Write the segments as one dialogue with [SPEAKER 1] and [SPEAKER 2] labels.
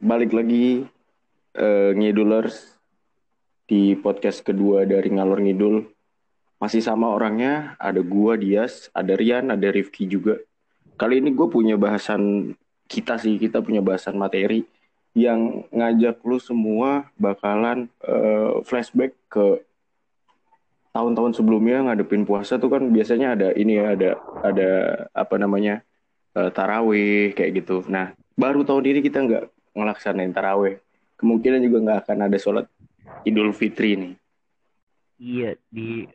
[SPEAKER 1] balik lagi uh, ngidulers di podcast kedua dari ngalor ngidul. Masih sama orangnya, ada gua Dias, ada Rian, ada Rifki juga. Kali ini gue punya bahasan kita sih, kita punya bahasan materi yang ngajak lu semua bakalan uh, flashback ke tahun-tahun sebelumnya ngadepin puasa tuh kan biasanya ada ini ya, ada ada apa namanya uh, tarawih kayak gitu. Nah, baru tahun ini kita nggak ngelaksanain tarawih. Kemungkinan juga nggak akan ada sholat Idul Fitri nih.
[SPEAKER 2] Iya di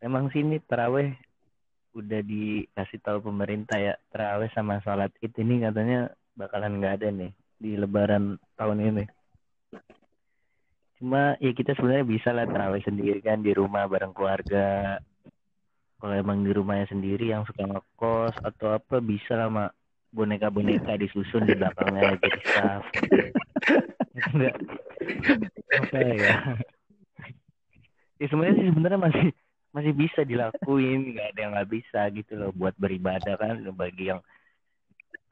[SPEAKER 2] emang sini taraweh udah dikasih tahu pemerintah ya taraweh sama sholat id ini katanya bakalan nggak ada nih di Lebaran tahun ini. Cuma ya kita sebenarnya bisa lah taraweh sendiri kan di rumah bareng keluarga. Kalau emang di rumahnya sendiri yang suka ngekos atau apa bisa lah mak boneka-boneka disusun di belakangnya jadi staff. Enggak apa ya ya sebenarnya sih sebenarnya masih masih bisa dilakuin nggak ada yang nggak bisa gitu loh buat beribadah kan bagi yang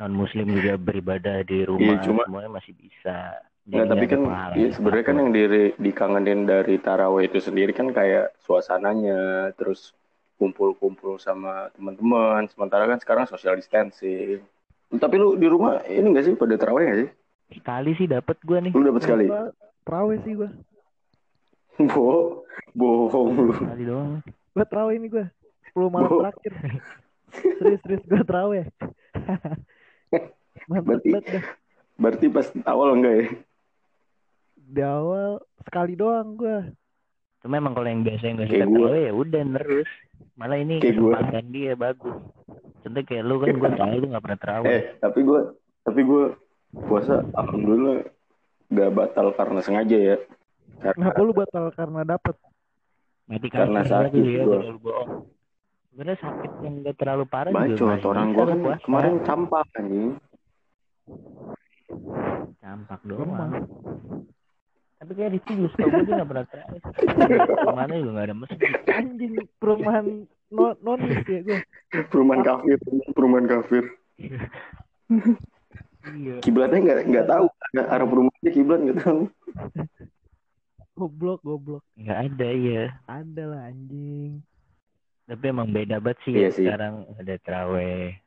[SPEAKER 2] non muslim juga beribadah di rumah iya, cuma, semuanya masih bisa
[SPEAKER 1] Nah, tapi kan ya, sebenarnya kan yang diri, dikangenin dari taraweh itu sendiri kan kayak suasananya, terus kumpul-kumpul sama teman-teman. Sementara kan sekarang social distancing. Tapi lu di rumah ini gak sih pada taraweh gak sih?
[SPEAKER 2] Sekali sih dapat gue nih.
[SPEAKER 1] Lu dapat sekali?
[SPEAKER 3] Terawih sih gue.
[SPEAKER 1] Bo, bohong lu.
[SPEAKER 2] Sekali doang.
[SPEAKER 3] Gue terawih ini gue. 10 malam Bo. terakhir. serius, serius gue terawih.
[SPEAKER 1] berarti, dah. berarti pas awal enggak ya?
[SPEAKER 3] Di awal sekali doang gue.
[SPEAKER 2] Cuma emang kalau yang biasa yang gak suka terawih ya udah terus. Malah ini kayak kesempatan gua. dia bagus. Contoh kayak lu kan gue tau lu gak pernah terawih.
[SPEAKER 1] Eh, tapi gue tapi gue puasa alhamdulillah gak batal karena sengaja ya
[SPEAKER 3] karena Kenapa lu batal karena dapet
[SPEAKER 2] Mati karena sakit ya, gua. Sebenarnya sakit yang gak terlalu parah
[SPEAKER 1] Bacot, juga. orang gua kan puasa. kemarin campak anjing.
[SPEAKER 2] Campak doang. Tapi kayak di sini tau gue dia gak pernah terawih. Ke mana juga gak ada masjid.
[SPEAKER 3] Anjing, perumahan non nonis ya gue.
[SPEAKER 1] Perumahan kafir, perumahan kafir. Iya. Kiblatnya nggak nggak tahu arah perumahannya kiblat nggak tahu.
[SPEAKER 3] Goblok, goblok.
[SPEAKER 2] Nggak ada ya.
[SPEAKER 3] Ada lah anjing.
[SPEAKER 2] Tapi emang beda banget sih, iya ya. sih. sekarang ada teraweh.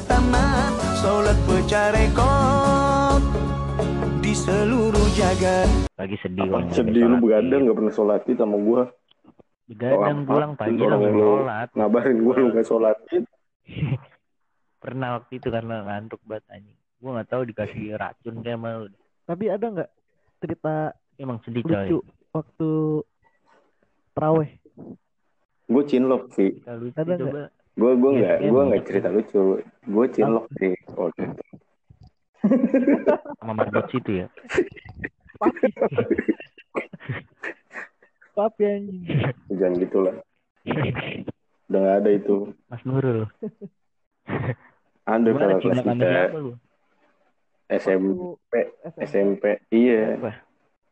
[SPEAKER 4] Tamat Solat pecah rekod Di seluruh jagat
[SPEAKER 2] Lagi sedih
[SPEAKER 1] orang Sedih lu begadang gak pernah sholat sama gua.
[SPEAKER 2] Begadang pulang pagi langsung sholat.
[SPEAKER 1] Ngabarin gua lu gak sholat?
[SPEAKER 2] Pernah waktu itu karena ngantuk banget anjing. Gua gak tahu dikasih racun kayak malu
[SPEAKER 3] Tapi ada gak cerita
[SPEAKER 2] Emang sedih
[SPEAKER 3] lucu coy. waktu teraweh
[SPEAKER 1] Gue cinlok sih.
[SPEAKER 2] Ada
[SPEAKER 1] Gue gue nggak gue nggak cerita lucu. Gue cinlok sih waktu itu.
[SPEAKER 2] Sama marbot situ ya.
[SPEAKER 3] Papi. Papi anjing.
[SPEAKER 1] Jangan gitulah. Udah gak ada itu.
[SPEAKER 2] Mas Nurul.
[SPEAKER 1] ada kalau kelas kita. SMP, SMP, iya. Apa?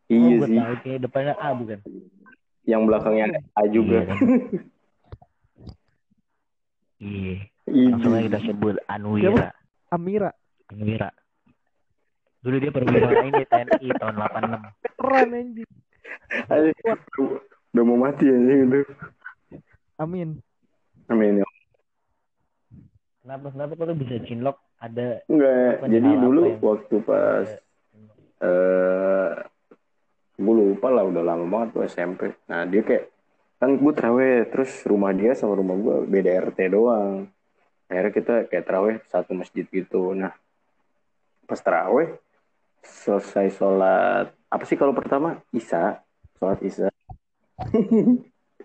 [SPEAKER 1] Iya oh, sih.
[SPEAKER 2] Tahu, depannya A bukan?
[SPEAKER 1] yang belakangnya A juga.
[SPEAKER 2] Iya. Iya. Langsung aja kita sebut Anwira.
[SPEAKER 3] Amira.
[SPEAKER 2] Anwira. Dulu dia perwira ini TNI tahun 86.
[SPEAKER 3] Keren anjing.
[SPEAKER 1] Udah mau mati anjing itu.
[SPEAKER 3] Amin.
[SPEAKER 1] Amin ya.
[SPEAKER 2] Kenapa kenapa kalau bisa cinlok ada
[SPEAKER 1] Enggak, jadi dulu waktu pas eh uh, gue lupa lah udah lama banget tuh SMP nah dia kayak kan gue terawih terus rumah dia sama rumah gue beda RT doang. Akhirnya kita kayak terawih satu masjid gitu. Nah pas terawih selesai sholat apa sih kalau pertama? Isya sholat isya.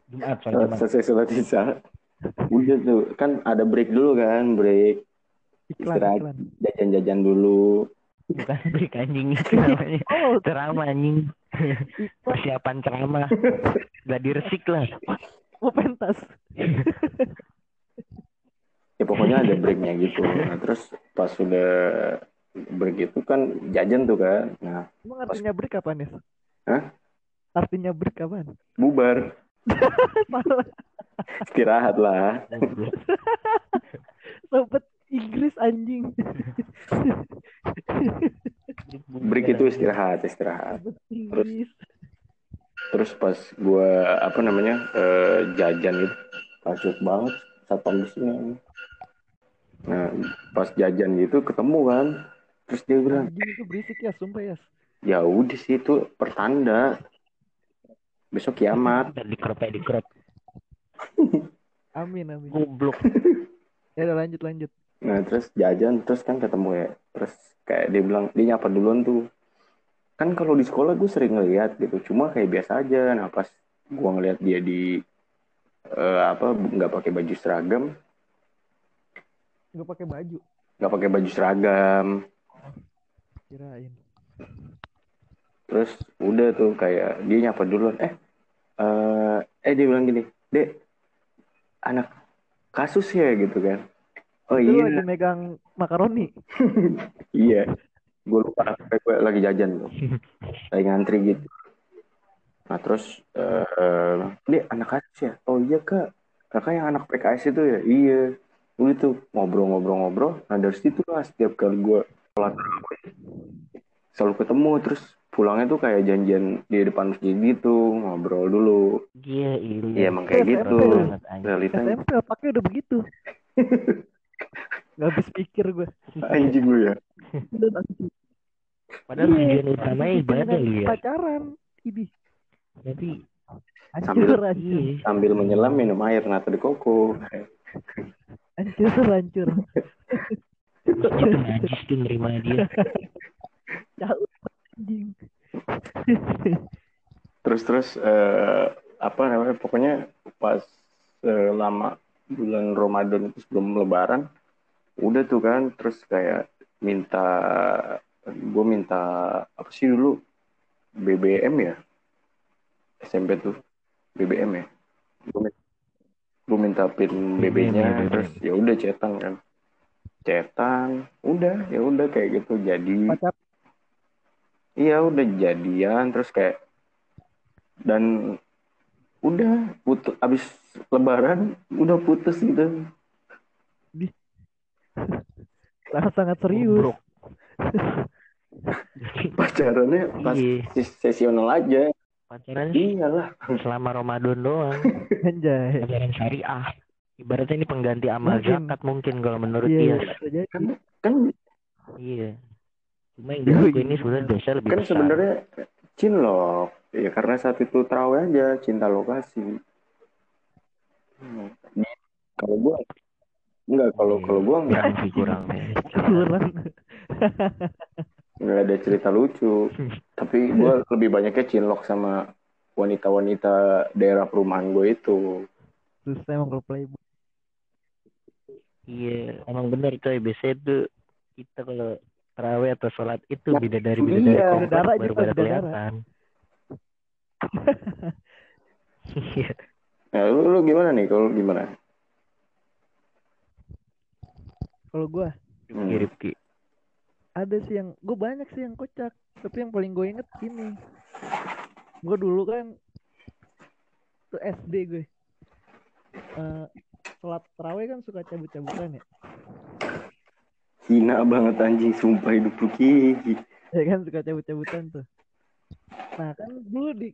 [SPEAKER 1] Jumat, sholat selesai sholat isya. Udah tuh kan ada break dulu kan break. Istirahat jajan-jajan dulu
[SPEAKER 2] bukan break anjing itu namanya.
[SPEAKER 3] Oh,
[SPEAKER 2] ceramah anjing. Persiapan ceramah. Gak diresik lah.
[SPEAKER 3] Mau pentas.
[SPEAKER 1] ya pokoknya ada breaknya gitu. Nah terus pas sudah break itu kan jajan tuh kan nah
[SPEAKER 3] Emang artinya break apa nih?
[SPEAKER 1] Hah?
[SPEAKER 3] Artinya break apaan?
[SPEAKER 1] bubar. Istirahat lah.
[SPEAKER 3] Sobat Inggris anjing.
[SPEAKER 1] break itu istirahat istirahat
[SPEAKER 3] Inggris.
[SPEAKER 1] terus pas gua apa namanya eh, jajan itu kaget banget satpam di sini nah pas jajan gitu ketemu kan terus dia bilang
[SPEAKER 3] Anjing itu berisik ya, sumpah ya.
[SPEAKER 1] ya udah sih itu pertanda besok kiamat
[SPEAKER 2] Ntar di crop ya di crop
[SPEAKER 3] Amin amin.
[SPEAKER 2] goblok
[SPEAKER 3] Ya udah lanjut lanjut.
[SPEAKER 1] nah terus jajan terus kan ketemu ya terus kayak dia bilang dia nyapa duluan tuh. Kan kalau di sekolah gue sering ngeliat gitu. Cuma kayak biasa aja. Nah pas gua ngeliat dia di eh, apa nggak pakai baju seragam.
[SPEAKER 3] Gue pakai baju.
[SPEAKER 1] nggak pakai baju seragam.
[SPEAKER 3] Kirain.
[SPEAKER 1] terus udah tuh kayak dia nyapa duluan. Eh eh eh dia bilang gini dek anak kasus ya gitu kan oh
[SPEAKER 3] Itu
[SPEAKER 1] iya.
[SPEAKER 3] lagi megang makaroni.
[SPEAKER 1] iya. Gue lupa gue lagi jajan tuh. Lagi ngantri gitu. Nah terus eh dek anak kasus ya? Oh iya kak. Kakak yang anak PKS itu ya? Iya. Udah tuh ngobrol-ngobrol-ngobrol. Nah dari situ lah setiap kali gue sholat selalu ketemu. Terus pulangnya tuh kayak janjian di depan masjid gitu ngobrol dulu.
[SPEAKER 2] Iya iya
[SPEAKER 1] Iya, emang kayak
[SPEAKER 3] SMP
[SPEAKER 1] gitu.
[SPEAKER 2] banget anjing
[SPEAKER 1] realitanya
[SPEAKER 3] SMP otaknya udah begitu. Gak habis pikir gue.
[SPEAKER 1] anjing gue ya
[SPEAKER 2] padahal
[SPEAKER 3] Iya,
[SPEAKER 2] tujuan utamanya ibadah
[SPEAKER 3] dengan
[SPEAKER 2] ya
[SPEAKER 3] Pacaran. Ini.
[SPEAKER 2] tapi
[SPEAKER 3] Hancur, hancur.
[SPEAKER 2] iya
[SPEAKER 1] sambil menyelam minum air nata de koko
[SPEAKER 3] Hancur, hancur.
[SPEAKER 2] tuh najis tuh nerima dia
[SPEAKER 3] Jauh anjing.
[SPEAKER 1] terus terus eh, apa namanya pokoknya pas selama bulan Ramadan itu sebelum Lebaran udah tuh kan terus kayak minta gue minta apa sih dulu? BBM ya? SMP tuh BBM ya? Gue minta, gue minta pin BB-nya
[SPEAKER 2] BBM.
[SPEAKER 1] terus ya udah cetan kan. Cetan udah ya udah kayak gitu jadi Iya udah jadian terus kayak dan udah putus abis lebaran udah putus gitu
[SPEAKER 3] sangat sangat serius.
[SPEAKER 2] Goblok.
[SPEAKER 1] pacarannya pas
[SPEAKER 2] iya
[SPEAKER 1] ses- sesional aja
[SPEAKER 2] pacaran sih
[SPEAKER 1] iyalah
[SPEAKER 2] selama Ramadan doang
[SPEAKER 3] Anjay.
[SPEAKER 2] pacaran syariah ibaratnya ini pengganti amal
[SPEAKER 3] Mungkin.
[SPEAKER 2] zakat mungkin kalau menurut
[SPEAKER 3] Iya,
[SPEAKER 2] dia
[SPEAKER 3] iya,
[SPEAKER 1] kan kan
[SPEAKER 2] iya cuma yang
[SPEAKER 3] Iya,
[SPEAKER 2] dilakuin
[SPEAKER 3] iya.
[SPEAKER 2] ini sebenarnya dosa lebih
[SPEAKER 1] kan
[SPEAKER 2] besar
[SPEAKER 1] sebenarnya cinlok ya karena saat itu terawih aja cinta lokasi Hmm. kalau gua enggak kalau kalau gua enggak
[SPEAKER 2] kurang sih kurang
[SPEAKER 3] Kurang.
[SPEAKER 1] nggak ada cerita lucu tapi gua lebih banyaknya cinlok sama wanita-wanita daerah perumahan gue itu
[SPEAKER 3] Susah emang kalau playboy.
[SPEAKER 2] iya emang benar coy biasanya tuh kita kalau terawih atau sholat itu
[SPEAKER 1] Nah,
[SPEAKER 2] bidadari
[SPEAKER 1] iya,
[SPEAKER 2] bidadari komplek
[SPEAKER 3] bidadara
[SPEAKER 2] baru
[SPEAKER 3] juga,
[SPEAKER 2] pada kelihatan iya
[SPEAKER 1] Nah, lu, lu gimana nih? Kalau gimana?
[SPEAKER 3] Kalau gue
[SPEAKER 1] Hmm.
[SPEAKER 2] Rifki Rifki
[SPEAKER 3] ada sih yang gue banyak sih yang kocak. Tapi yang paling gue inget ini. Gue dulu kan tuh SD gue. Eh sholat terawih kan suka cabut-cabutan ya.
[SPEAKER 1] Hina banget anjing, sumpah hidup lu Ki.
[SPEAKER 3] Ya kan suka cabut-cabutan tuh. Nah kan dulu di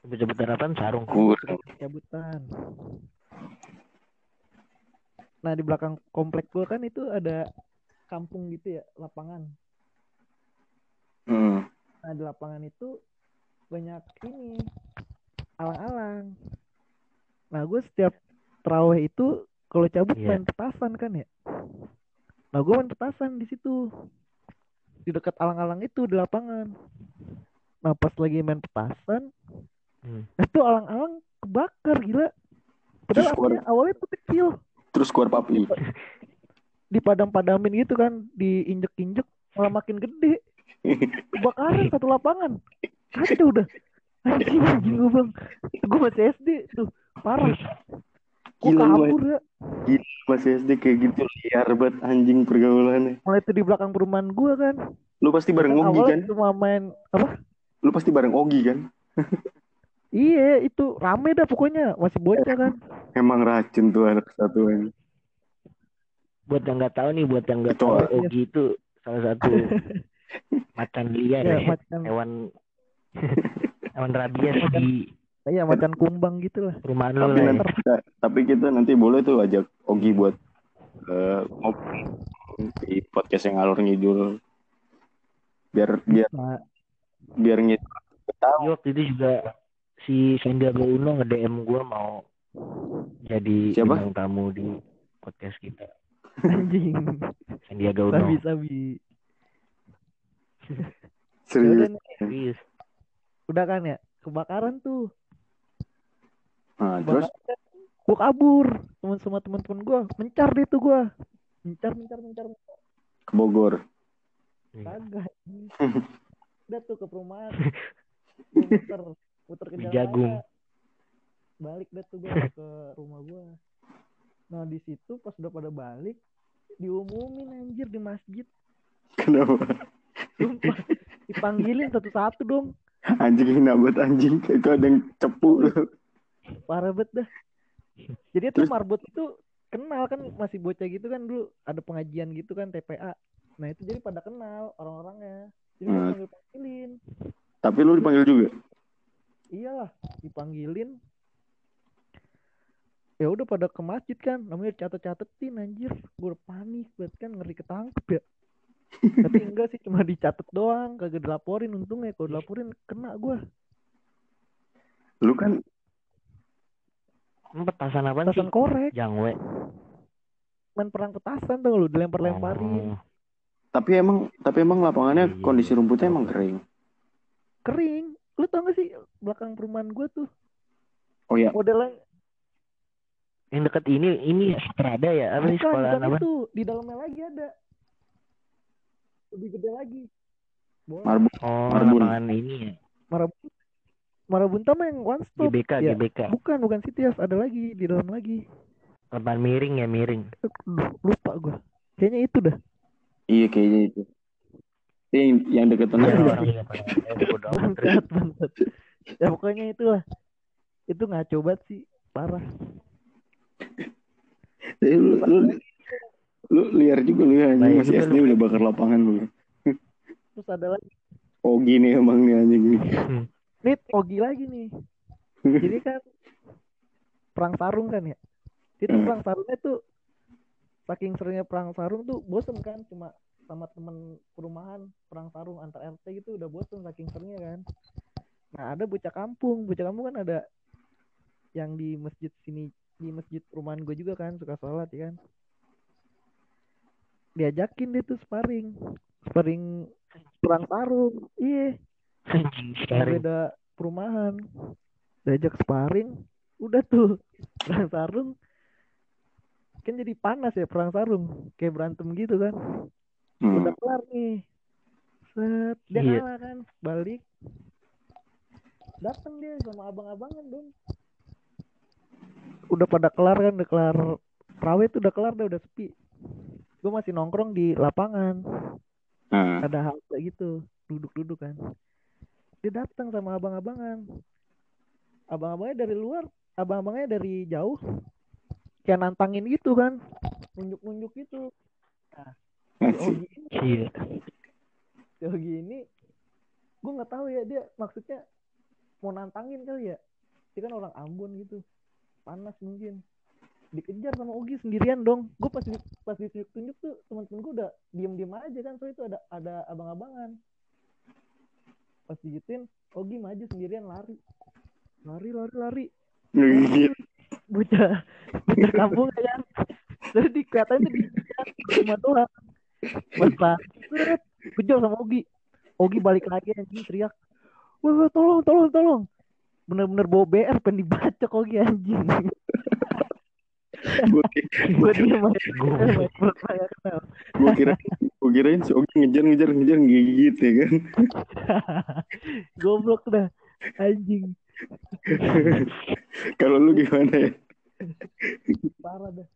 [SPEAKER 2] sebut-sebutan apa sarung
[SPEAKER 1] Kurang.
[SPEAKER 3] Nah di belakang komplek gue kan itu ada kampung gitu ya lapangan.
[SPEAKER 1] Hmm.
[SPEAKER 3] Nah di lapangan itu banyak ini alang-alang. Nah gue setiap terawih itu kalau cabut
[SPEAKER 2] Iya.
[SPEAKER 3] main petasan kan ya. Nah gue main petasan di situ di dekat alang-alang itu di lapangan. Nah pas lagi main petasan,
[SPEAKER 2] Hmm.
[SPEAKER 3] itu alang-alang kebakar gila. Padahal apinya awalnya tuh kecil,
[SPEAKER 1] Terus keluar papi.
[SPEAKER 3] dipadam-padamin gitu kan, diinjek-injek. malah makin gede kebakaran satu lapangan kacau udah anjing anjing gue bang gue masih SD tuh parah gue
[SPEAKER 1] Gila,
[SPEAKER 3] kabur ya
[SPEAKER 1] Masih SD kayak gitu liar banget anjing pergaulannya.
[SPEAKER 3] mulai itu di belakang perumahan gue kan
[SPEAKER 1] Lu pasti bareng Ogi kan?
[SPEAKER 3] cuma main apa
[SPEAKER 1] Lu pasti bareng Ogi kan?
[SPEAKER 3] iya itu rame dah pokoknya masih bocah kan
[SPEAKER 1] Emang racun tuh anak satuan.
[SPEAKER 2] buat yang nggak tahu nih buat yang nggak tahu. Ogi itu salah satu macan liar
[SPEAKER 3] ya
[SPEAKER 2] ya,
[SPEAKER 3] macan
[SPEAKER 2] hewan hewan rabies di
[SPEAKER 3] iya macan kumbang gitu lah
[SPEAKER 2] perumahan
[SPEAKER 1] Tapi
[SPEAKER 2] lah ya.
[SPEAKER 1] nanti kita, tapi kita nanti boleh tuh ajak Ogi buat eh, ngobrol di podcast yang alur ngidul. Biar biar
[SPEAKER 3] nah,
[SPEAKER 1] biar ngidul tahu.
[SPEAKER 2] Iya, waktu itu juga si Sandiaga Uno nge-DM gue mau jadi
[SPEAKER 1] Siapa?
[SPEAKER 2] bintang tamu di podcast kita.
[SPEAKER 3] anjing
[SPEAKER 2] Sandiaga Uno.
[SPEAKER 3] sabi sabi Ya
[SPEAKER 1] Serius.
[SPEAKER 3] udah nih,
[SPEAKER 2] Serius.
[SPEAKER 3] udah kan ya kebakaran tuh
[SPEAKER 1] Nah, terus
[SPEAKER 3] gue kabur teman sama teman-teman gue mencar deh tuh gue mencar mencar mencar mencar.
[SPEAKER 1] ke Bogor.
[SPEAKER 3] kagak udah tuh ke perumahan muter muter ke
[SPEAKER 2] Jagung.
[SPEAKER 3] balik deh tuh gue ke rumah gue nah di situ pas udah pada balik diumumin anjir di masjid
[SPEAKER 1] Kenapa?
[SPEAKER 3] Sumpah, dipanggilin satu-satu dong
[SPEAKER 1] Anjing hina banget anjing. Itu ada yang cepu.
[SPEAKER 3] parah banget dah jadi tuh
[SPEAKER 1] Terus-
[SPEAKER 3] marbot itu kenal kan masih bocah gitu kan dulu ada pengajian gitu kan TPA nah itu jadi pada kenal orang-orangnya jadi
[SPEAKER 1] Hmm.
[SPEAKER 3] panggil panggilin
[SPEAKER 1] Tapi lu dipanggil juga.
[SPEAKER 3] Iyalah dipanggilin. Ya udah pada ke masjid kan namanya catet-catetin anjir. Gue udah panik banget kan ngeri ketangkep ya. Tapi enggak sih cuma dicatet doang kagak dilaporin. Untungnya kalau dilaporin kena gue
[SPEAKER 1] Lu kan
[SPEAKER 2] petasan apa sih?
[SPEAKER 3] petasan korek
[SPEAKER 2] Jangwe.
[SPEAKER 3] main perang petasan tuh lu dilempar-lemparin.
[SPEAKER 2] Oh,
[SPEAKER 1] tapi emang tapi emang lapangannya
[SPEAKER 2] Iya.
[SPEAKER 1] kondisi rumputnya emang kering.
[SPEAKER 3] kering lu tau gak sih belakang perumahan gue tuh
[SPEAKER 1] Oh ya,
[SPEAKER 3] modelnya
[SPEAKER 2] yang deket ini ini Strada ya? Apa sih sekolah apa?
[SPEAKER 3] itu di dalamnya lagi ada lebih gede lagi bola
[SPEAKER 1] marbun.
[SPEAKER 2] Oh,
[SPEAKER 1] Marbun.
[SPEAKER 2] lapangan ini ya.
[SPEAKER 3] marabunta marabunta mah yang one stop
[SPEAKER 2] GBK,
[SPEAKER 3] Ya.
[SPEAKER 2] GBK.
[SPEAKER 3] bukan bukan Citias ada lagi di dalam lagi
[SPEAKER 2] Lapangan miring ya, miring.
[SPEAKER 3] Lupa gue kayaknya itu dah
[SPEAKER 1] Iya kayaknya itu. Itu yang, yang deket
[SPEAKER 2] Iya,
[SPEAKER 1] tengah.
[SPEAKER 2] orang amat, terus.
[SPEAKER 3] bangsat bangsat ya pokoknya itulah itu ngaco banget sih parah
[SPEAKER 1] Eh, lu, lu, lu liar juga lu ya anjing
[SPEAKER 2] Baik
[SPEAKER 1] masih SD udah bakar lapangan lu.
[SPEAKER 3] terus ada lagi
[SPEAKER 1] Oh gini emang nih anjing nih.
[SPEAKER 3] nih Ogi lagi nih jadi kan perang sarung kan ya itu
[SPEAKER 1] Hmm.
[SPEAKER 3] perang sarungnya tuh saking seringnya perang sarung tuh bosen kan cuma sama temen perumahan perang sarung antar RT gitu udah bosen saking seringnya kan. Nah ada bocah kampung. Bocah kampung kan ada yang di masjid sini di masjid perumahan gue juga kan suka sholat ya kan. Diajakin dia tuh sparring. Sparring perang sarung. Iya. Beda perumahan. Diajak sparring udah tuh. Perang sarung. Kan jadi panas ya perang sarung. Kayak berantem gitu kan
[SPEAKER 1] Hmm.
[SPEAKER 3] udah kelar nih. Set dia
[SPEAKER 2] Iya.
[SPEAKER 3] kalah kan? Balik. Datang dia sama abang-abangan dong udah pada kelar kan? Udah kelar. Prawe tuh udah kelar dah udah sepi. Gue masih nongkrong di lapangan.
[SPEAKER 1] Nah,
[SPEAKER 3] ada hal kayak gitu. Duduk-duduk kan. Dia datang sama abang-abangan. Abang-abangnya dari luar abang-abangnya dari jauh. Kayak nantangin gitu kan. Nunjuk-nunjuk gitu. Si Ogi ini
[SPEAKER 2] Iya.
[SPEAKER 3] si Ogi ini gue nggak tahu ya dia maksudnya mau nantangin kali ya. Dia kan orang Ambon gitu. Panas mungkin. Dikejar sama Ogi sendirian dong. Gue pas di, pas ditunjuk tuh teman-teman gue udah diem-diem aja kan. Soalnya itu ada ada abang-abangan. Pas digituin Ogi maju sendirian lari. Lari lari lari.
[SPEAKER 1] Ngegigit.
[SPEAKER 3] bocah bocah kampung ya. Kan terus di kelihatannya tuh di rumah doang seret kejar sama Ogi Ogi balik lagi anjing teriak wah tolong tolong tolong bener-bener bawa BR pengen dibacok Ogi anjing
[SPEAKER 1] Gue
[SPEAKER 3] main
[SPEAKER 2] Gue
[SPEAKER 1] kira gue kirain si Ogi ngejar-ngejar ngejar gigit ya kan.
[SPEAKER 3] Goblok dah. Anjing.
[SPEAKER 1] Kalau lu gimana ya?
[SPEAKER 3] Parah dah.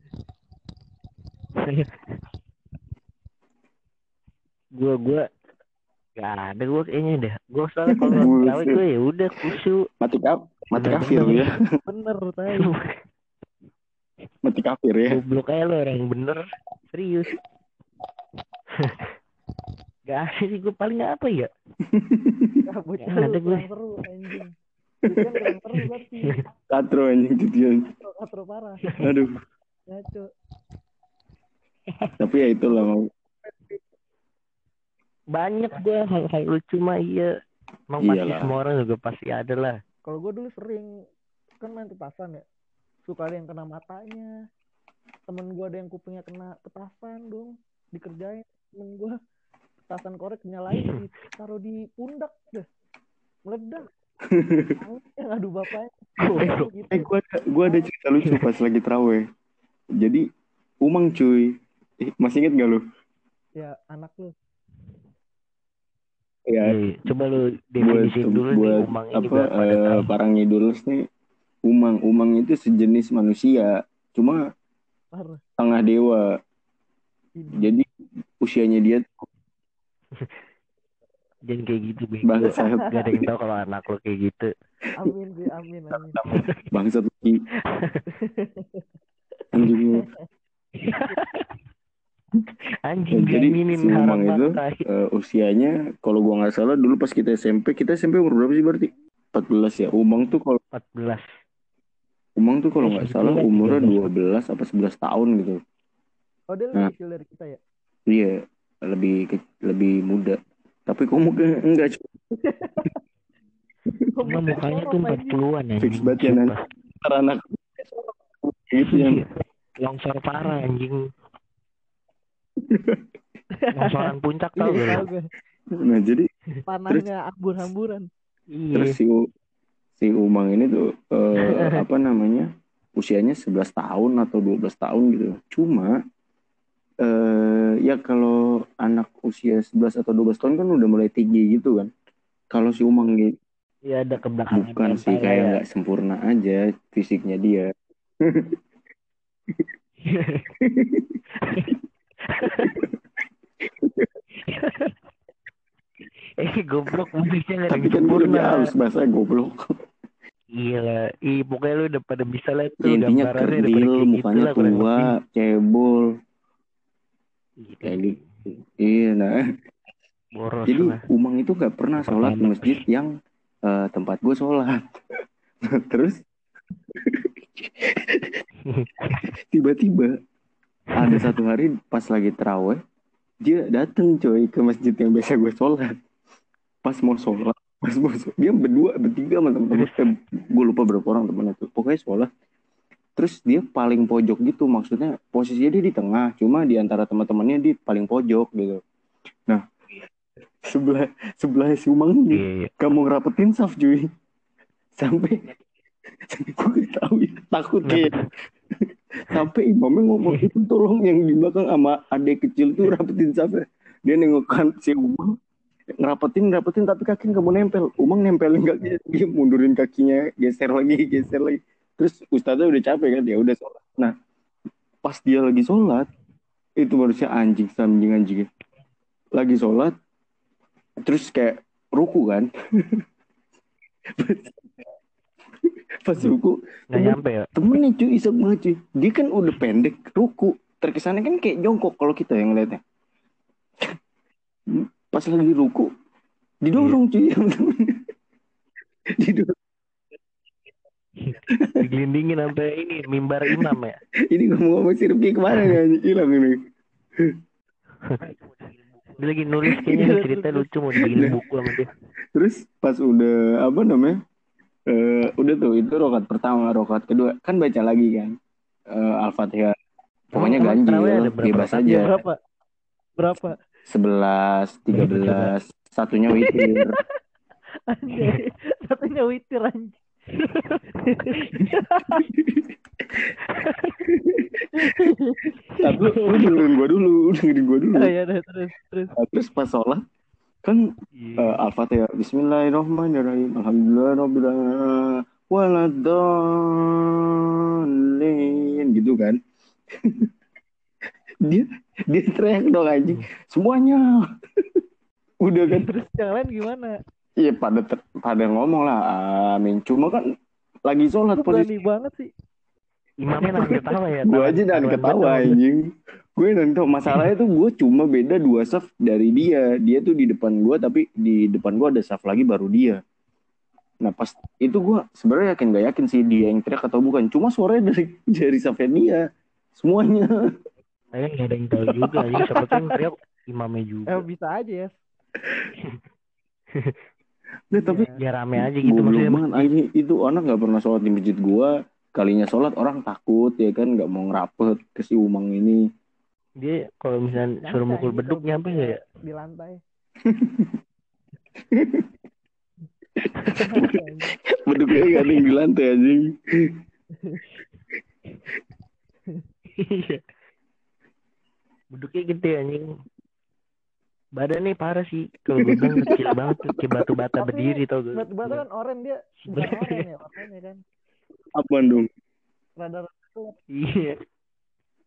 [SPEAKER 2] Gue gue gak ada gue kayaknya dah gue soalnya kalau cewek gue ya udah kusuk
[SPEAKER 1] Mati kaf, mati kafir
[SPEAKER 2] bener.
[SPEAKER 1] ya.
[SPEAKER 3] Bener tahu.
[SPEAKER 1] Mati kafir ya.
[SPEAKER 2] goblok aja lo orang bener serius gak ada sih gue paling apa ya Ya, ada gue.
[SPEAKER 3] seru anjing.
[SPEAKER 1] Katro anjing.
[SPEAKER 3] Katro, katro parah.
[SPEAKER 1] Aduh.
[SPEAKER 3] Ngaco.
[SPEAKER 1] Tapi ya itulah mau.
[SPEAKER 2] Banyak gue hal-hal lucu mah iya emang pasti semua orang juga pasti ada lah
[SPEAKER 3] Kalau gue dulu sering kan main petasan ya. Suka ada yang kena matanya. Temen gue ada yang kupingnya kena petasan dong. Dikerjain temen gue. Petasan korek nyalain ditaruh di pundak deh. Meledak. Ngadu bapaknya. Gitu.
[SPEAKER 1] Eh gua ada, gua ada cerita lucu pas lagi terawih. Jadi umang cuy. Eh, masih inget gak lu?
[SPEAKER 3] Ya anak lu.
[SPEAKER 1] Ya,
[SPEAKER 2] Iya, coba lu
[SPEAKER 1] buat
[SPEAKER 2] definisiin dulu nih
[SPEAKER 1] buat
[SPEAKER 2] umang ini
[SPEAKER 1] apa
[SPEAKER 2] biar pada
[SPEAKER 1] eh, para ngidulers nih umang. Umang itu sejenis manusia cuma
[SPEAKER 3] Parah.
[SPEAKER 1] tengah dewa. Jadi usianya dia
[SPEAKER 2] jangan kayak gitu bego.
[SPEAKER 1] Bangsa.
[SPEAKER 2] Gak ada yang tahu kalau anak lo kayak gitu.
[SPEAKER 3] Amin sih, amin, amin.
[SPEAKER 1] bangsa lagi anjing.
[SPEAKER 2] anjing
[SPEAKER 1] Jadi, si Umang itu. Eh, usianya kalau gua nggak salah dulu pas kita SMP kita SMP umur berapa sih berarti 14 ya umang tuh kalau
[SPEAKER 2] 14
[SPEAKER 1] umang tuh kalau
[SPEAKER 2] Eh,
[SPEAKER 1] nggak salah
[SPEAKER 2] lah,
[SPEAKER 1] umurnya
[SPEAKER 2] 13.
[SPEAKER 1] 12 apa 11 tahun gitu
[SPEAKER 3] Oh dia
[SPEAKER 1] Nah.
[SPEAKER 3] lebih kecil dari kita ya?
[SPEAKER 1] iya lebih ke- lebih muda tapi kok mungkin enggak cuy.
[SPEAKER 2] Emang mukanya tuh 40-an ya
[SPEAKER 1] Fix banget ya, Nan. Ntar anak gitu yang
[SPEAKER 2] longsor parah anjing longsoran puncak tau
[SPEAKER 3] Iya, gue.
[SPEAKER 1] nah jadi
[SPEAKER 3] Panahnya ambur-amburan.
[SPEAKER 1] terus
[SPEAKER 2] iya
[SPEAKER 1] si U- si Umang ini tuh eh, apa namanya usianya 11 tahun atau 12 tahun gitu cuma eh ya kalau anak usia 11 atau 12 tahun kan udah mulai tinggi gitu kan kalau si Umang gitu
[SPEAKER 2] iya ada kebelakangan
[SPEAKER 1] bukan sih
[SPEAKER 2] mental
[SPEAKER 1] kayak
[SPEAKER 2] ya.
[SPEAKER 1] nggak sempurna aja fisiknya dia
[SPEAKER 2] eh goblok musiknya gak ada
[SPEAKER 1] tapi kan gue
[SPEAKER 2] sempurna
[SPEAKER 1] halus bahasa goblok.
[SPEAKER 2] Iya lah ih pokoknya lu udah pada bisa lah tuh
[SPEAKER 1] Ya, intinya
[SPEAKER 2] udah
[SPEAKER 1] kerdil
[SPEAKER 2] gitu
[SPEAKER 1] mukanya
[SPEAKER 2] lah,
[SPEAKER 1] tua
[SPEAKER 2] lebih.
[SPEAKER 1] cebol.
[SPEAKER 2] Iya,
[SPEAKER 1] kayak gitu. iya nah.
[SPEAKER 2] Boros
[SPEAKER 1] Jadi
[SPEAKER 2] lah.
[SPEAKER 1] Umang itu nggak pernah sholat di masjid yang eh, tempat gue sholat. Terus? Tiba-tiba ada satu hari pas lagi terawih dia dateng coy ke masjid yang biasa gue sholat. Pas mau sholat, pas mau sholat, dia berdua bertiga sama temen-temen. Eh, gue lupa berapa orang temennya tuh. Pokoknya sholat. Terus dia paling pojok gitu, maksudnya posisinya dia di tengah, cuma di antara teman-temannya di paling pojok gitu. Nah, sebelah sebelah si Umang ini
[SPEAKER 2] iya iya
[SPEAKER 1] kamu ngerapetin saf cuy sampai gue tahu ya, takut kayak sampai imamnya ngomong itu tolong yang di belakang sama adik kecil tuh rapetin saf ya." dia nengok kan si Umang. Ngerapetin ngerapetin tapi kaki nggak mau nempel. Umang nempelin kaki dia mundurin kakinya geser lagi geser lagi. Terus ustadznya udah capek kan ya udah sholat. Nah pas dia lagi sholat itu manusia anjing anjing anjing. Lagi sholat terus kayak ruku kan pas ruku
[SPEAKER 2] nggak nyampe ya?
[SPEAKER 1] temennya cuy isep banget cuy dia kan udah pendek ruku. Terkesannya kan kayak jongkok kalau kita yang ngeliatnya. Pas lagi ruku didorong cuy sama temennya didorong.
[SPEAKER 2] Digelindingin sampai ini mimbar imam ya?
[SPEAKER 1] Ini ngomong-ngomong si Rifki ke mana anjing? hilang ini.
[SPEAKER 2] Dia lagi nulis kayaknya cerita lucu mau dibikin buku sama dia.
[SPEAKER 1] Terus pas udah apa namanya eh udah tuh itu rokat pertama rokat kedua kan baca lagi kan Eh al-fatihah pokoknya
[SPEAKER 2] ada
[SPEAKER 1] ganjil bebas aja
[SPEAKER 3] Berapa? Berapa?
[SPEAKER 1] sebelas tiga belas satunya witir
[SPEAKER 3] Anjay. Satunya witir.
[SPEAKER 1] Tapi lu, dengerin gue dulu, lu dengerin gue dulu.
[SPEAKER 3] Oh ya udah terus terus.
[SPEAKER 1] Terus pas sholat kan
[SPEAKER 2] Iya.
[SPEAKER 1] eh, Al-Fatihah. Bismillahirrahmanirrahim. Alhamdulillahirrahmanirrahim gitu kan? Dia dia teriak dong anjing. Semuanya. Udah kan?
[SPEAKER 3] Terus yang lain gimana?
[SPEAKER 1] iya pada ter- pada ngomong lah amin. Cuma kan lagi sholat posisi
[SPEAKER 3] banget sih.
[SPEAKER 2] Imamnya nahan ketawa ya. tahan-
[SPEAKER 1] aja dan
[SPEAKER 2] tahan
[SPEAKER 1] ketawa anjing gue dan tahu masalahnya tuh gue cuma beda dua saf dari dia. Dia tuh di depan gue tapi di depan gue ada saf lagi baru dia. Nah pas itu gue sebenarnya yakin gak yakin sih dia yang teriak atau bukan. Cuma suaranya dari dari safnya dia. Semuanya.
[SPEAKER 2] Saya nggak ada yang tahu juga. Jadi siapa yang teriak imamnya juga.
[SPEAKER 3] Eh bisa aja ya.
[SPEAKER 1] nah, tapi
[SPEAKER 2] Ya rame aja gitu maksudnya.
[SPEAKER 1] banget. Anjing itu anak nggak pernah sholat di masjid gue kalinya sholat orang takut ya kan? Nggak mau ngerapet ke si umang ini
[SPEAKER 2] Dia kalau misalnya suruh
[SPEAKER 3] Nyampe
[SPEAKER 2] mukul
[SPEAKER 3] aja
[SPEAKER 2] beduk nyampe ya?
[SPEAKER 3] Di lantai.
[SPEAKER 1] beduknya gak ada yang di lantai anjing
[SPEAKER 2] Iya. Beduknya gede anjing. Badannya parah sih. Kalau gue bilang kecil banget tuh. Kayak batu bata
[SPEAKER 3] Tapi
[SPEAKER 2] berdiri tau gak?
[SPEAKER 3] Batu bata kan oranye dia bukan oranye ya warnanya kan.
[SPEAKER 1] apa dong
[SPEAKER 3] Rada
[SPEAKER 2] Iya.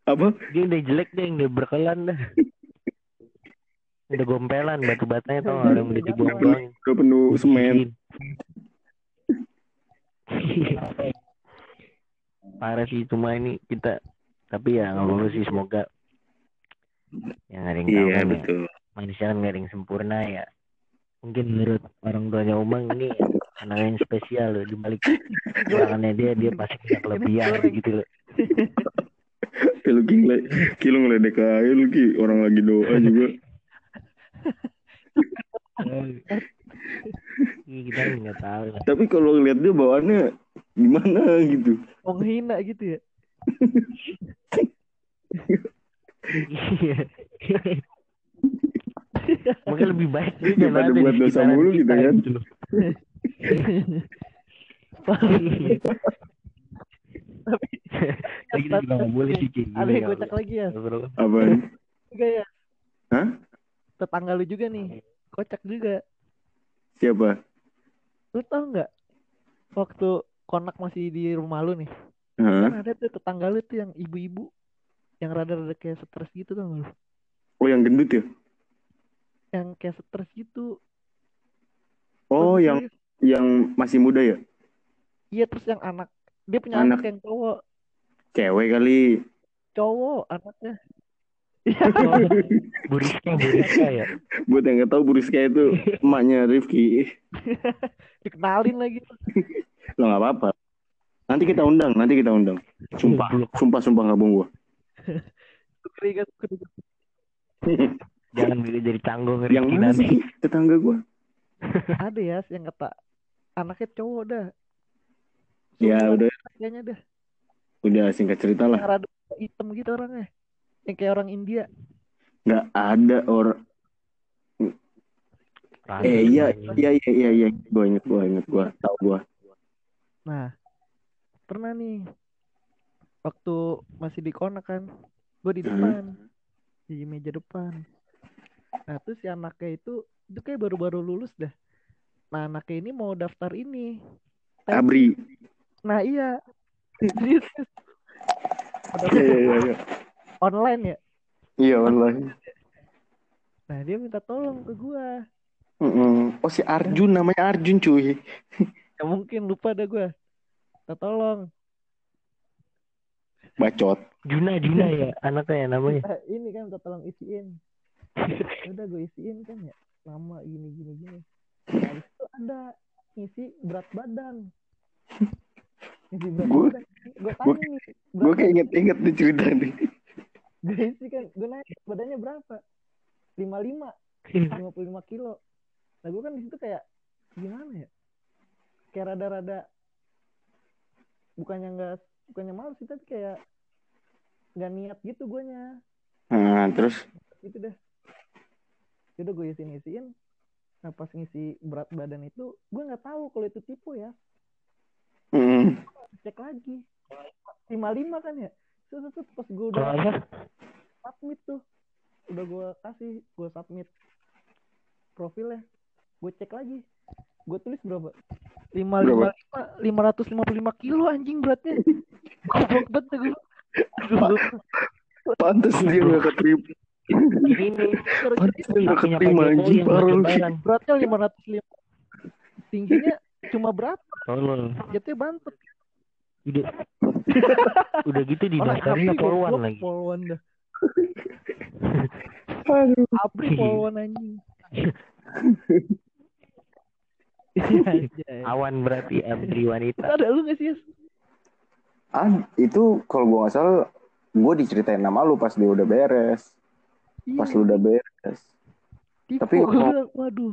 [SPEAKER 1] Apa
[SPEAKER 2] Dia udah jelek deh. Udah berkelan dah. Udah gompelan batu batanya tau gak? Udah dibuang-buang.
[SPEAKER 1] udah penuh semen
[SPEAKER 2] Parah sih cuma ini kita tapi ya nggak apa-apa sih semoga yang ada yang tahu
[SPEAKER 1] iya
[SPEAKER 2] kan ya.
[SPEAKER 1] betul
[SPEAKER 2] manusia kan nggak ada yang sempurna ya mungkin menurut orang tuanya Umang ini anak yang spesial loh di balik kekurangannya dia dia pasti punya kelebihan gitu loh
[SPEAKER 1] lu ki, ngele- ki lu ngeledek aja lu ki orang lagi doa juga
[SPEAKER 2] Iya, kita nggak tahu
[SPEAKER 1] tapi kalau ngeliat dia bawaannya gimana gitu
[SPEAKER 3] mau ngehina gitu ya.
[SPEAKER 2] Iya. Mungkin lebih baik dia
[SPEAKER 1] Daripada buat dosa mulu
[SPEAKER 2] kita
[SPEAKER 1] gitu kan.
[SPEAKER 3] Tapi
[SPEAKER 2] kita juga nggak boleh sih kayak
[SPEAKER 3] ada
[SPEAKER 2] gini
[SPEAKER 3] yang
[SPEAKER 2] ya
[SPEAKER 3] kocak lagi ya.
[SPEAKER 1] Apaan
[SPEAKER 3] Juga ya.
[SPEAKER 1] Hah?
[SPEAKER 3] Tetangga lu juga nih. Kocak juga.
[SPEAKER 1] siapa
[SPEAKER 3] Lu tau nggak? Waktu konak masih di rumah lu nih.
[SPEAKER 1] Hah?
[SPEAKER 3] Kan ada tuh tetangga lu tuh yang ibu-ibu. Yang rada-rada kayak stres gitu gak lu?
[SPEAKER 1] oh yang gendut ya
[SPEAKER 3] Yang kayak stres gitu.
[SPEAKER 1] oh
[SPEAKER 3] Terus
[SPEAKER 1] yang
[SPEAKER 3] serius.
[SPEAKER 1] yang masih muda ya
[SPEAKER 3] Iya terus yang anak. Dia punya
[SPEAKER 1] Anak.
[SPEAKER 3] anak, yang cowok.
[SPEAKER 1] cewek kali
[SPEAKER 3] Cowok anaknya.
[SPEAKER 2] Oh, Bu Rizka, Bu Rizka ya.
[SPEAKER 1] buat yang nggak tahu Buriska itu emaknya Rifki
[SPEAKER 3] Dikenalin lagi.
[SPEAKER 1] lo nggak apa-apa nanti kita undang nanti kita undang sumpah sumpah sumpah nggak bohong gua.
[SPEAKER 2] Jangan milih jadi canggung
[SPEAKER 1] yang mana
[SPEAKER 2] nanti.
[SPEAKER 1] sih tetangga gua
[SPEAKER 3] Ada ya yang kata anaknya cowok dah.
[SPEAKER 1] Ya udah
[SPEAKER 3] Kayaknya dah.
[SPEAKER 1] udah singkat cerita lah
[SPEAKER 3] rada hitam gitu orangnya. Yang kayak orang India.
[SPEAKER 1] nggak ada orang eh iya iya iya iya iya gua inget gua inget gua tahu gua
[SPEAKER 3] Nah, pernah nih waktu masih di konak kan, gue di
[SPEAKER 1] Hmm.
[SPEAKER 3] depan, di meja depan. Nah, terus si anaknya itu, itu kayak baru-baru lulus dah. Nah, anaknya ini mau daftar ini. tes.
[SPEAKER 1] Abri
[SPEAKER 3] Nah, iya.
[SPEAKER 1] Iya iya iya iya
[SPEAKER 3] online ya.
[SPEAKER 1] iya online
[SPEAKER 3] Nah, dia minta tolong ke gua.
[SPEAKER 1] Oh si Arjun namanya Arjun cuy
[SPEAKER 3] Ya mungkin lupa dah gua. Minta tolong.
[SPEAKER 1] bacot
[SPEAKER 2] Juna, Juna ya anaknya ya namanya.
[SPEAKER 3] Eh, ini kan minta tolong isiin. Ya Udah gue isiin kan ya. Lama gini gini gini. Habis itu ada ngisi berat badan. Ngisi berat
[SPEAKER 1] Gua-
[SPEAKER 3] badan. Gue tanya
[SPEAKER 1] gua-
[SPEAKER 3] nih.
[SPEAKER 1] gue kayak inget-inget nih cerita nih
[SPEAKER 3] Gue isi kan. Gue nanya badannya berapa? 55. 55 kilo. Nah gue kan di situ kayak gimana ya? Kayak rada-rada bukannya nggak bukannya malu sih tapi kayak nggak niat gitu guanya
[SPEAKER 1] nah terus
[SPEAKER 3] gitu dah udah gue isiin isiin nah pas ngisi berat badan itu gue nggak tahu kalau itu tipu ya
[SPEAKER 1] mm,
[SPEAKER 3] cek lagi. Lima lima kan ya? Set, set, pas gue udah
[SPEAKER 2] apa?
[SPEAKER 3] submit tuh udah gue kasih gue submit profilnya. Gue cek lagi. Gue tulis berapa? Lima lima lima lima ratus lima puluh lima kilo anjing beratnya. Goblok banget tuh gue
[SPEAKER 1] Pantes dia gak keterima.
[SPEAKER 2] Ini
[SPEAKER 1] Pantes dia gak keterima anjing
[SPEAKER 3] beratnya lima ratus lima tingginya cuma berapa
[SPEAKER 2] Tolol.
[SPEAKER 3] jatuhnya bantet
[SPEAKER 2] Udah, udah gitu di dasarnya
[SPEAKER 3] goblok,
[SPEAKER 2] lagi.
[SPEAKER 3] poluan dah
[SPEAKER 1] Aduh.
[SPEAKER 3] Apri poluan anjing.
[SPEAKER 2] Awan berarti abri wanita.
[SPEAKER 3] ada lu gak sih Yas?
[SPEAKER 1] Ah, itu kalau gua nggak salah, gua diceritain nama lu pas dia udah beres. Pas
[SPEAKER 3] Iya,
[SPEAKER 1] lu udah beres.
[SPEAKER 3] tipu
[SPEAKER 1] tapi
[SPEAKER 3] waduh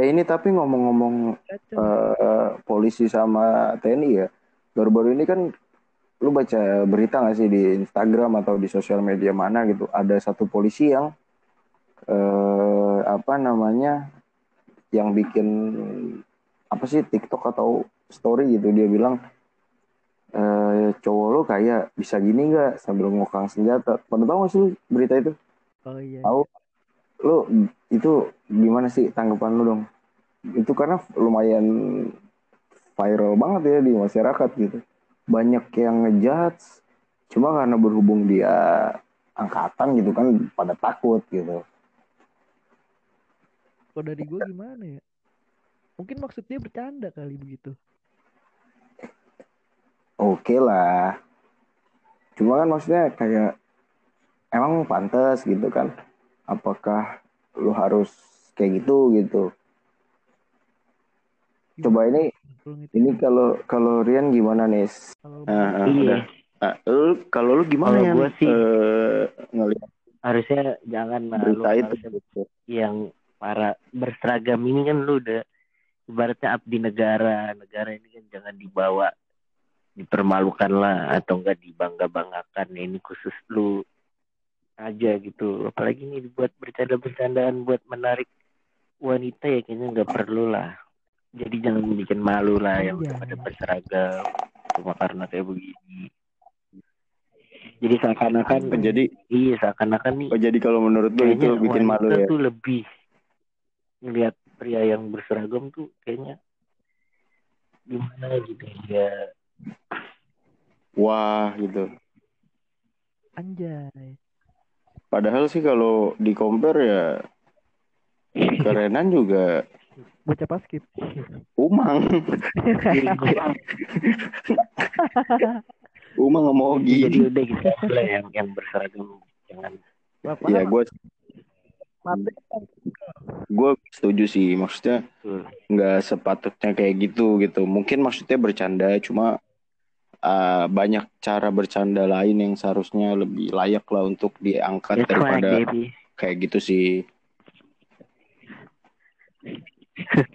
[SPEAKER 1] Eh ini tapi ngomong-ngomong eh, polisi sama TNI ya, baru-baru ini kan lu baca berita nggak sih di Instagram atau di sosial media mana gitu, ada satu polisi yang eh, apa namanya, yang bikin apa sih TikTok atau story gitu, dia bilang eh, cowok lu kayak bisa gini nggak sambil ngokang senjata. Pernah tahu nggak sih berita itu?
[SPEAKER 3] oh iya
[SPEAKER 1] Tahu? Lu itu gimana sih tanggapan lu dong? Itu karena lumayan viral banget ya di masyarakat gitu. Banyak yang ngejudge, cuma karena berhubung dia angkatan gitu kan pada takut gitu.
[SPEAKER 3] kalau dari gua gimana ya mungkin maksudnya bercanda kali begitu
[SPEAKER 1] Oke lah. Cuma kan maksudnya kayak emang pantas gitu kan. Apakah lu harus kayak gitu gitu. Coba ini
[SPEAKER 3] Kalau
[SPEAKER 1] ini kalau kalau Rian gimana nih?
[SPEAKER 3] kalau
[SPEAKER 1] Ah, ah,
[SPEAKER 2] Iya.
[SPEAKER 1] udah. Ah, lu kalau lu gimana
[SPEAKER 2] Kalau
[SPEAKER 1] ya?
[SPEAKER 2] gua sih-
[SPEAKER 1] ngelihat
[SPEAKER 2] Harusnya jangan lah lu
[SPEAKER 1] berita itu
[SPEAKER 2] harusnya yang para berseragam ini kan lu udah ibaratnya abdi negara. Negara ini kan jangan dibawa dipermalukan lah atau enggak dibangga-banggakan. Ini khusus lu aja gitu. Apalagi ini buat bercanda-bercandaan buat menarik wanita ya kayaknya nggak perlu lah. Jadi jangan bikin malu lah yang udah
[SPEAKER 3] Iya.
[SPEAKER 2] pada berseragam cuma karena kayak begini. Jadi seakan-akan
[SPEAKER 1] Jadi
[SPEAKER 2] iya seakan-akan nih
[SPEAKER 1] oh jadi kalau menurut lu itu bikin malu ya?
[SPEAKER 2] tuh lebih ngelihat pria yang berseragam tuh kayaknya gimana gitu ya
[SPEAKER 1] Wah gitu.
[SPEAKER 3] anjay
[SPEAKER 1] Padahal sih kalau di compare ya kerenan juga
[SPEAKER 3] bocah paskip
[SPEAKER 1] Umang. Umang sama Ogi.
[SPEAKER 2] jadi udah gitu lah yang yang berseragam jangan.
[SPEAKER 3] Bapak
[SPEAKER 1] Iya gue gue setuju sih maksudnya
[SPEAKER 2] tuh
[SPEAKER 1] nggak sepatutnya kayak gitu gitu. Mungkin maksudnya bercanda cuma uh, banyak cara bercanda lain yang seharusnya lebih layak lah untuk diangkat
[SPEAKER 2] that's
[SPEAKER 1] daripada kayak gitu sih.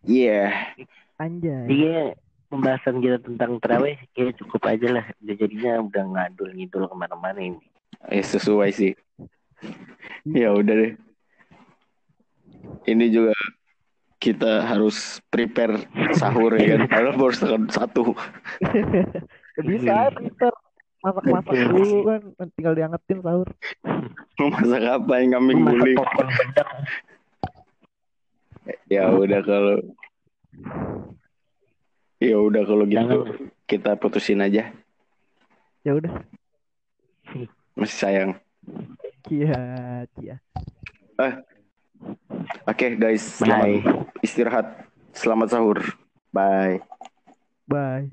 [SPEAKER 1] Iya.
[SPEAKER 3] Anjay.
[SPEAKER 2] Iya pembahasan kita tentang terawih kayak cukup aja lah. Udah jadinya udah ngadul ngidul ke mana-mana ini.
[SPEAKER 1] Eh sesuai sih. Ya udah deh. Ini juga kita harus prepare sahur ya kan? Padahal baru setengah satu.
[SPEAKER 3] Bisa ntar masak-masak dulu kan tinggal diangetin sahur.
[SPEAKER 1] Masak apa yang kambing guling? ya udah kalau ya udah kalau gitu
[SPEAKER 2] jangan.
[SPEAKER 1] kita putusin aja.
[SPEAKER 3] Ya udah.
[SPEAKER 1] Masih sayang.
[SPEAKER 3] Iya iya
[SPEAKER 1] oke guys
[SPEAKER 2] bye.
[SPEAKER 1] selamat istirahat. Selamat sahur. Bye.
[SPEAKER 3] Bye